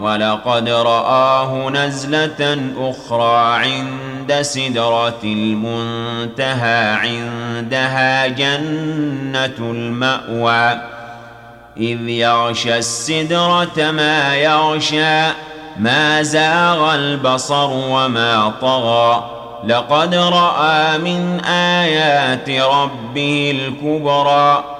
ولقد رآه نزلة أخرى عند سدرة المنتهى عندها جنة المأوى. إذ يغشى السدرة ما يغشى ما زاغ البصر وما طغى. لقد رأى من آيات ربه الكبرى.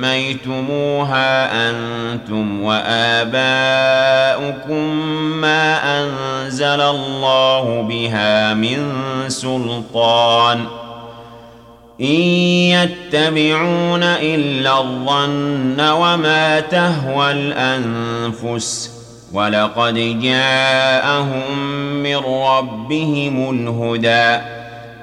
سميتموها أنتم وآباؤكم ما أنزل الله بها من سلطان إن يتبعون إلا الظن وما تهوى الأنفس ولقد جاءهم من ربهم الهدى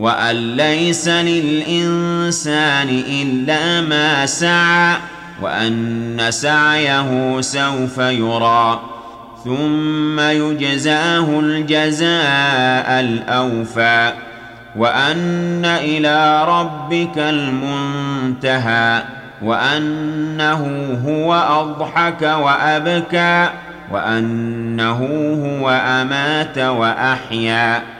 وأن ليس للإنسان إلا ما سعى وأن سعيه سوف يرى. ثم يجزاه الجزاء الأوفى وأن إلى ربك المنتهى وأنه هو أضحك وأبكى وأنه هو أمات وأحيا.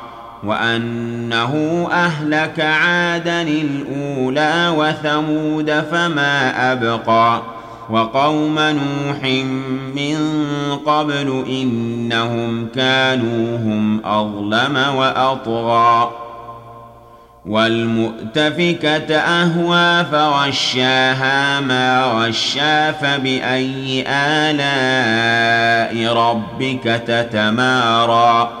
وأنه أهلك عادا الأولى وثمود فما أبقى وقوم نوح من قبل إنهم كانوا هم أظلم وأطغى والمؤتفكة أهوى فغشاها ما غشا فبأي آلاء ربك تتمارى